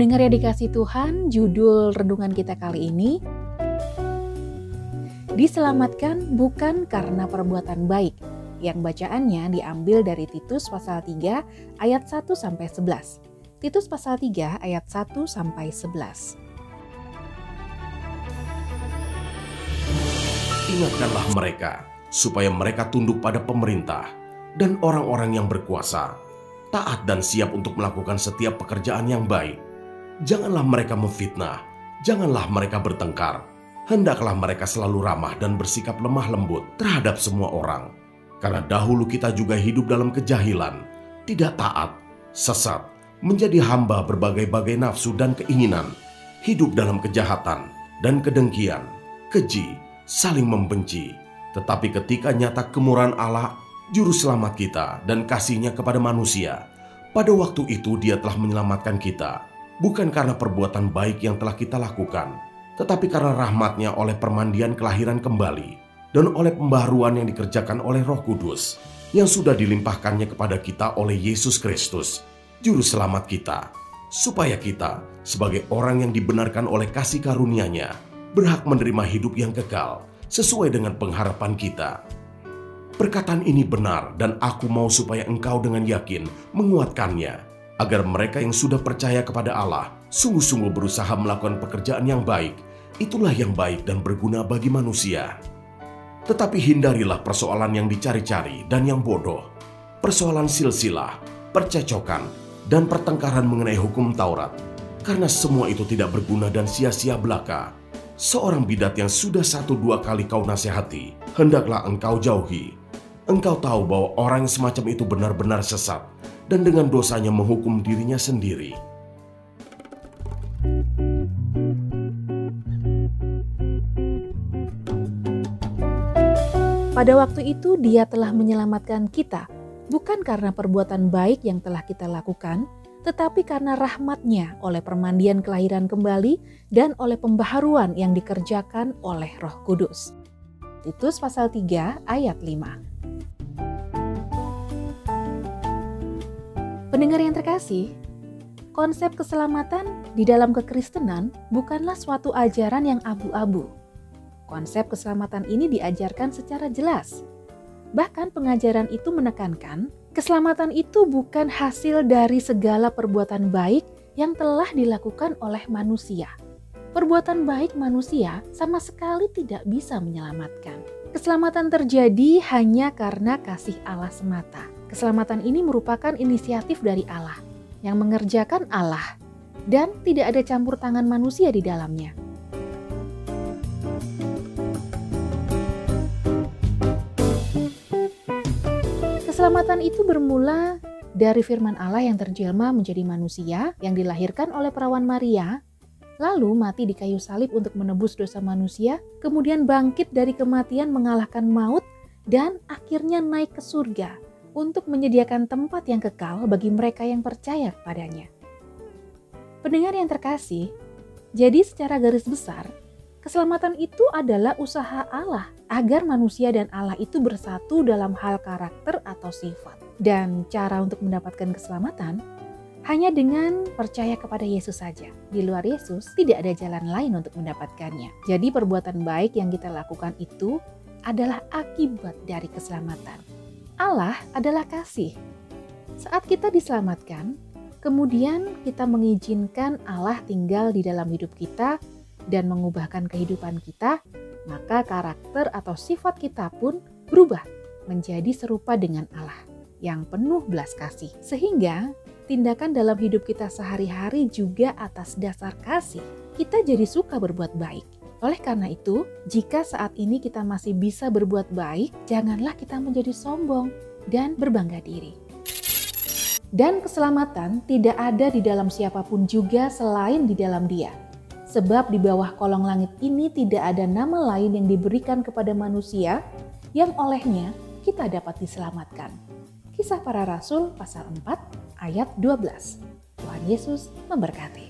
Pendengar yang dikasih Tuhan, judul renungan kita kali ini Diselamatkan bukan karena perbuatan baik, yang bacaannya diambil dari Titus pasal 3 ayat 1 sampai 11. Titus pasal 3 ayat 1 sampai 11. Ingatkanlah mereka supaya mereka tunduk pada pemerintah dan orang-orang yang berkuasa, taat dan siap untuk melakukan setiap pekerjaan yang baik Janganlah mereka memfitnah, janganlah mereka bertengkar. Hendaklah mereka selalu ramah dan bersikap lemah lembut terhadap semua orang. Karena dahulu kita juga hidup dalam kejahilan, tidak taat, sesat, menjadi hamba berbagai-bagai nafsu dan keinginan, hidup dalam kejahatan dan kedengkian, keji, saling membenci. Tetapi ketika nyata kemurahan Allah, juru selamat kita dan kasihnya kepada manusia, pada waktu itu dia telah menyelamatkan kita bukan karena perbuatan baik yang telah kita lakukan, tetapi karena rahmatnya oleh permandian kelahiran kembali dan oleh pembaharuan yang dikerjakan oleh roh kudus yang sudah dilimpahkannya kepada kita oleh Yesus Kristus, Juru Selamat kita, supaya kita sebagai orang yang dibenarkan oleh kasih karunia-Nya berhak menerima hidup yang kekal sesuai dengan pengharapan kita. Perkataan ini benar dan aku mau supaya engkau dengan yakin menguatkannya agar mereka yang sudah percaya kepada Allah sungguh-sungguh berusaha melakukan pekerjaan yang baik. Itulah yang baik dan berguna bagi manusia. Tetapi hindarilah persoalan yang dicari-cari dan yang bodoh, persoalan silsilah, percecokan, dan pertengkaran mengenai hukum Taurat, karena semua itu tidak berguna dan sia-sia belaka. Seorang bidat yang sudah satu dua kali kau nasihati, hendaklah engkau jauhi. Engkau tahu bahwa orang semacam itu benar-benar sesat, dan dengan dosanya menghukum dirinya sendiri. Pada waktu itu, Dia telah menyelamatkan kita, bukan karena perbuatan baik yang telah kita lakukan, tetapi karena rahmatnya oleh permandian kelahiran kembali dan oleh pembaharuan yang dikerjakan oleh Roh Kudus. Titus pasal 3 ayat 5. Pendengar yang terkasih, konsep keselamatan di dalam kekristenan bukanlah suatu ajaran yang abu-abu. Konsep keselamatan ini diajarkan secara jelas. Bahkan pengajaran itu menekankan, keselamatan itu bukan hasil dari segala perbuatan baik yang telah dilakukan oleh manusia. Perbuatan baik manusia sama sekali tidak bisa menyelamatkan. Keselamatan terjadi hanya karena kasih Allah semata Keselamatan ini merupakan inisiatif dari Allah yang mengerjakan Allah dan tidak ada campur tangan manusia di dalamnya. Keselamatan itu bermula dari firman Allah yang terjelma menjadi manusia yang dilahirkan oleh perawan Maria, lalu mati di kayu salib untuk menebus dosa manusia, kemudian bangkit dari kematian mengalahkan maut, dan akhirnya naik ke surga untuk menyediakan tempat yang kekal bagi mereka yang percaya kepadanya. Pendengar yang terkasih, jadi secara garis besar, keselamatan itu adalah usaha Allah agar manusia dan Allah itu bersatu dalam hal karakter atau sifat. Dan cara untuk mendapatkan keselamatan hanya dengan percaya kepada Yesus saja. Di luar Yesus, tidak ada jalan lain untuk mendapatkannya. Jadi perbuatan baik yang kita lakukan itu adalah akibat dari keselamatan. Allah adalah kasih. Saat kita diselamatkan, kemudian kita mengizinkan Allah tinggal di dalam hidup kita dan mengubahkan kehidupan kita, maka karakter atau sifat kita pun berubah menjadi serupa dengan Allah yang penuh belas kasih. Sehingga tindakan dalam hidup kita sehari-hari juga atas dasar kasih. Kita jadi suka berbuat baik. Oleh karena itu, jika saat ini kita masih bisa berbuat baik, janganlah kita menjadi sombong dan berbangga diri. Dan keselamatan tidak ada di dalam siapa pun juga selain di dalam Dia. Sebab di bawah kolong langit ini tidak ada nama lain yang diberikan kepada manusia yang olehnya kita dapat diselamatkan. Kisah para Rasul pasal 4 ayat 12. Tuhan Yesus memberkati.